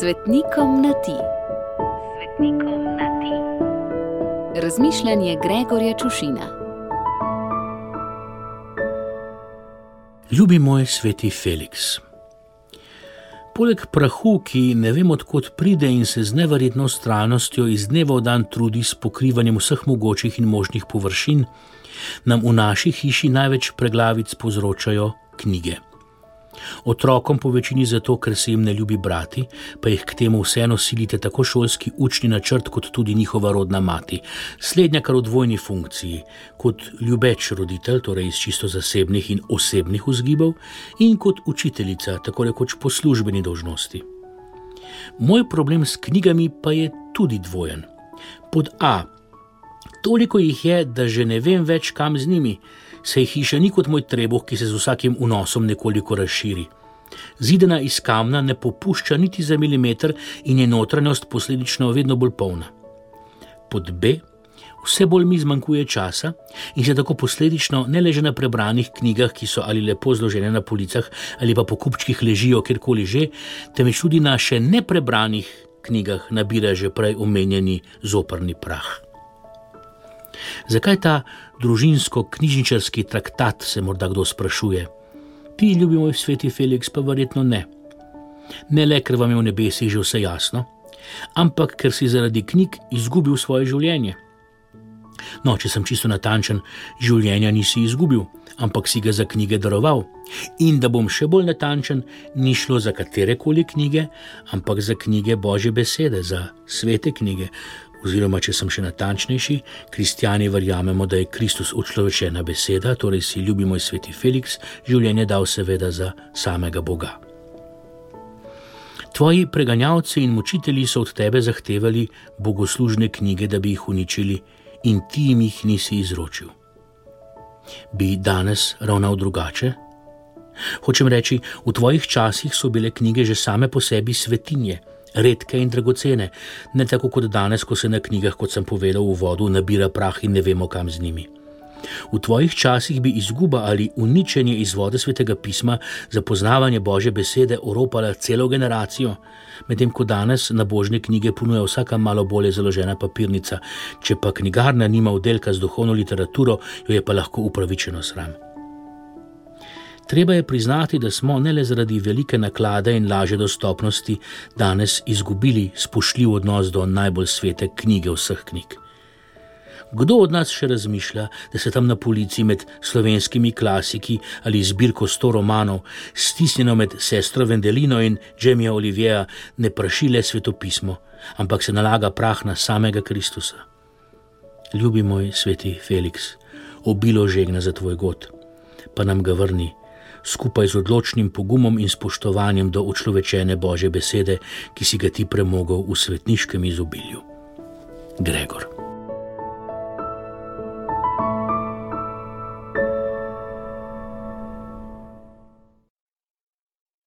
Svetnikom na ti. Svetnikom na ti. Razmišljanje Gregorja Čušina. Ljubi moj sveti Felix. Poleg prahu, ki ne vem odkot pride in se z neverjetno stranostjo iz dneva v dan trudi s pokrivanjem vseh mogočih in možnih površin, nam v naši hiši največ preglavic povzročajo knjige. Otrokom po večini zato, ker se jim ne ljubi brati, pa jih k temu vseeno silite tako šolski učni načrt, kot tudi njihova rodna mati. Slednja kar v dvojni funkciji, kot ljubeč roditelj, torej iz čisto zasebnih in osebnih vzgibov, in kot učiteljica, tako rekoč po službeni dolžnosti. Moj problem s knjigami pa je tudi dvojen. Pod A. Toliko jih je, da že ne vem več, kam z njimi sej hiša ni kot moj trebuh, ki se z vsakim vnosom nekoliko razširi. Zidena iz kamna ne popušča niti za milimeter in je notranjost posledično vedno bolj polna. Pod B. Vse bolj mi zmanjkuje časa in se tako posledično ne leže na prebranih knjigah, ki so ali lepo zložene na policah ali pa po kupčkih ležijo kjerkoli že, temveč tudi na še neprebranih knjigah nabira že prej omenjeni zoprni prah. Zakaj ta družinsko-knjižničarski traktat, se morda kdo sprašuje? Ti, ljubi moj sveti Felix, pa verjetno ne. Ne le, ker vam je v nebesih že vse jasno, ampak ker si zaradi knjig izgubil svoje življenje. No, če sem čisto natančen, življenja nisi izgubil, ampak si ga za knjige daroval. In da bom še bolj natančen, ni šlo za katere koli knjige, ampak za knjige Božje besede, za svete knjige, Oziroma, če sem še natančnejši, kristijani verjamemo, da je Kristus učlovečena beseda, torej si ljubi moj sveti Felix, življenje dal seveda za samega Boga. Tvoji preganjalci in mučitelji so od tebe zahtevali bogoslužne knjige, da bi jih uničili, in ti jim jih nisi izročil. Bi danes ravnal drugače? Hočem reči, v tvojih časih so bile knjige že same po sebi svetinje redke in dragocene, ne tako kot danes, ko se na knjigah, kot sem povedal v vodu, nabira prah in ne vemo, kam z njimi. V tvojih časih bi izguba ali uničenje izvode svetega pisma za poznavanje Božje besede oropala celo generacijo, medtem ko danes na božne knjige ponuja vsaka malo bolje založena papirnica, če pa knjigarna nima oddelka z duhovno literaturo, jo je pa lahko upravičeno sram. Treba je priznati, da smo ne le zaradi velike naklade in lažje dostopnosti danes izgubili spoštljiv odnos do najbolj svete knjige vseh knjig. Kdo od nas še razmišlja, da se tam na policiji med slovenskimi klasiki ali zbirko sto romanov, stisnjeno med sestro Vendelino in Džemija Oliviera, ne prašile svetopismo, ampak se nalaga prah na samega Kristusa? Ljubi moj sveti Felix, obilo žegna za tvoj god, pa nam ga vrni skupaj z odločnim pogumom in spoštovanjem do učlovečene Božje besede, ki si ga ti premogel v svetniškem izobilju. Gregor.